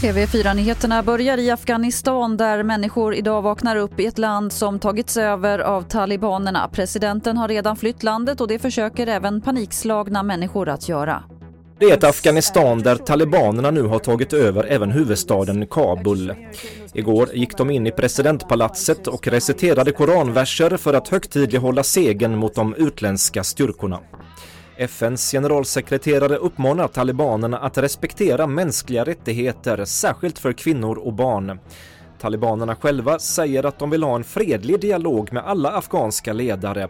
TV4-nyheterna börjar i Afghanistan där människor idag vaknar upp i ett land som tagits över av talibanerna. Presidenten har redan flytt landet och det försöker även panikslagna människor att göra. Det är ett Afghanistan där talibanerna nu har tagit över även huvudstaden Kabul. Igår gick de in i presidentpalatset och reciterade koranverser för att högtidlighålla segern mot de utländska styrkorna. FNs generalsekreterare uppmanar talibanerna att respektera mänskliga rättigheter, särskilt för kvinnor och barn. Talibanerna själva säger att de vill ha en fredlig dialog med alla afghanska ledare.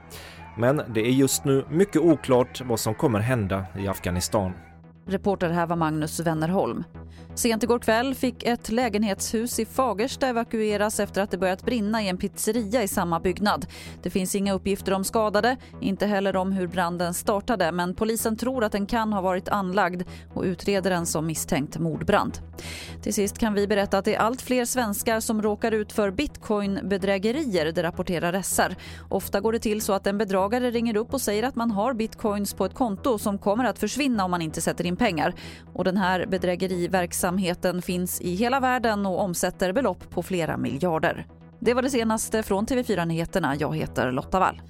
Men det är just nu mycket oklart vad som kommer hända i Afghanistan. Reporter här var Magnus Wennerholm. Sent igår kväll fick ett lägenhetshus i Fagersta evakueras efter att det börjat brinna i en pizzeria i samma byggnad. Det finns inga uppgifter om skadade, inte heller om hur branden startade men polisen tror att den kan ha varit anlagd och utreder den som misstänkt mordbrand. Till sist kan vi berätta att det är allt fler svenskar som råkar ut för bitcoinbedrägerier, det rapporterar SR. Ofta går det till så att en bedragare ringer upp och säger att man har bitcoins på ett konto som kommer att försvinna om man inte sätter in pengar. Och den här bedrägeriverksamheten Verksamheten finns i hela världen och omsätter belopp på flera miljarder. Det var det senaste från TV4 Nyheterna. Jag heter Lotta Wall.